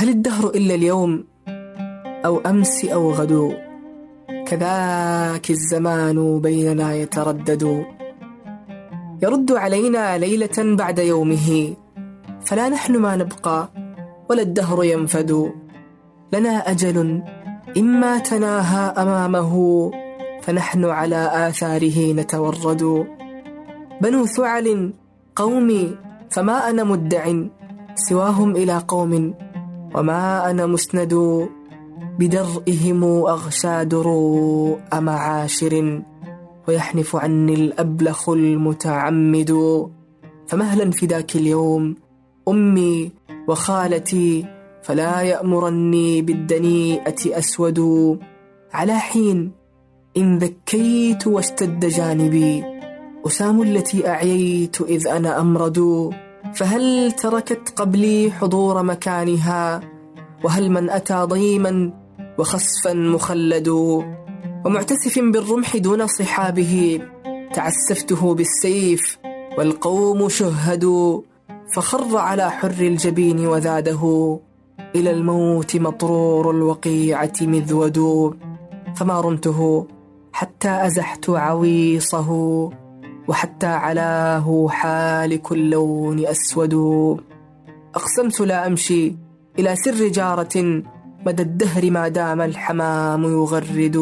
هل الدهر إلا اليوم أو أمس أو غدو كذاك الزمان بيننا يتردد. يرد علينا ليلة بعد يومه. فلا نحن ما نبقى ولا الدهر ينفد. لنا أجل إما تناهى أمامه فنحن على آثاره نتورد. بنو ثعل قومي فما أنا مدع سواهم إلى قوم. وما أنا مسند بدرئهم أغشى دروء معاشر ويحنف عني الأبلخ المتعمد فمهلا في ذاك اليوم أمي وخالتي فلا يأمرني بالدنيئة أسود على حين إن ذكيت واشتد جانبي أسام التي أعييت إذ أنا أمرد فهل تركت قبلي حضور مكانها؟ وهل من أتى ضيما وخسفا مخلد؟ ومعتسف بالرمح دون صحابه تعسفته بالسيف والقوم شهدوا فخر على حر الجبين وذاده إلى الموت مطرور الوقيعة مذود. فما رمته حتى أزحت عويصه. وحتى علاه حالك اللون أسود. أقسمت لا أمشي إلى سر جارة مدى الدهر ما دام الحمام يغرد.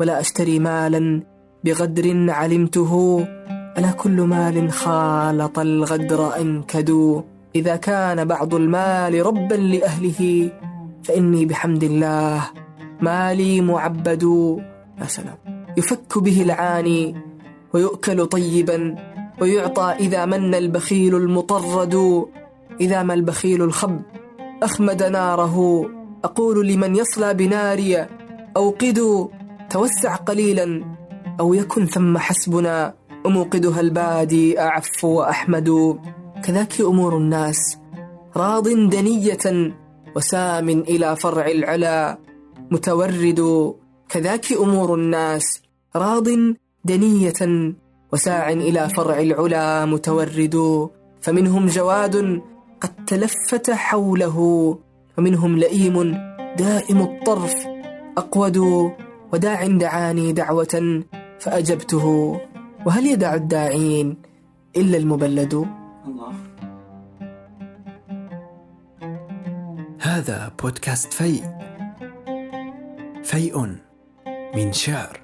ولا أشتري مالا بغدر علمته. ألا كل مال خالط الغدر أنكد إذا كان بعض المال ربا لأهله فإني بحمد الله مالي معبد. يا سلام يفك به العاني ويؤكل طيبا ويعطى إذا من البخيل المطرد إذا ما البخيل الخب أخمد ناره. أقول لمن يصلى بناري أوقدوا توسع قليلا أو يكن ثم حسبنا. أموقدها البادي أعف وأحمد. كذاك أمور الناس راض دنية وسام إلى فرع العلا. متورد كذاك أمور الناس راض دنية وساع إلى فرع العلا متورد فمنهم جواد قد تلفت حوله ومنهم لئيم دائم الطرف أقود وداع دعاني دعوة فأجبته. وهل يدع الداعين إلا المبلد؟ الله. هذا بودكاست فيء. فيء من شعر.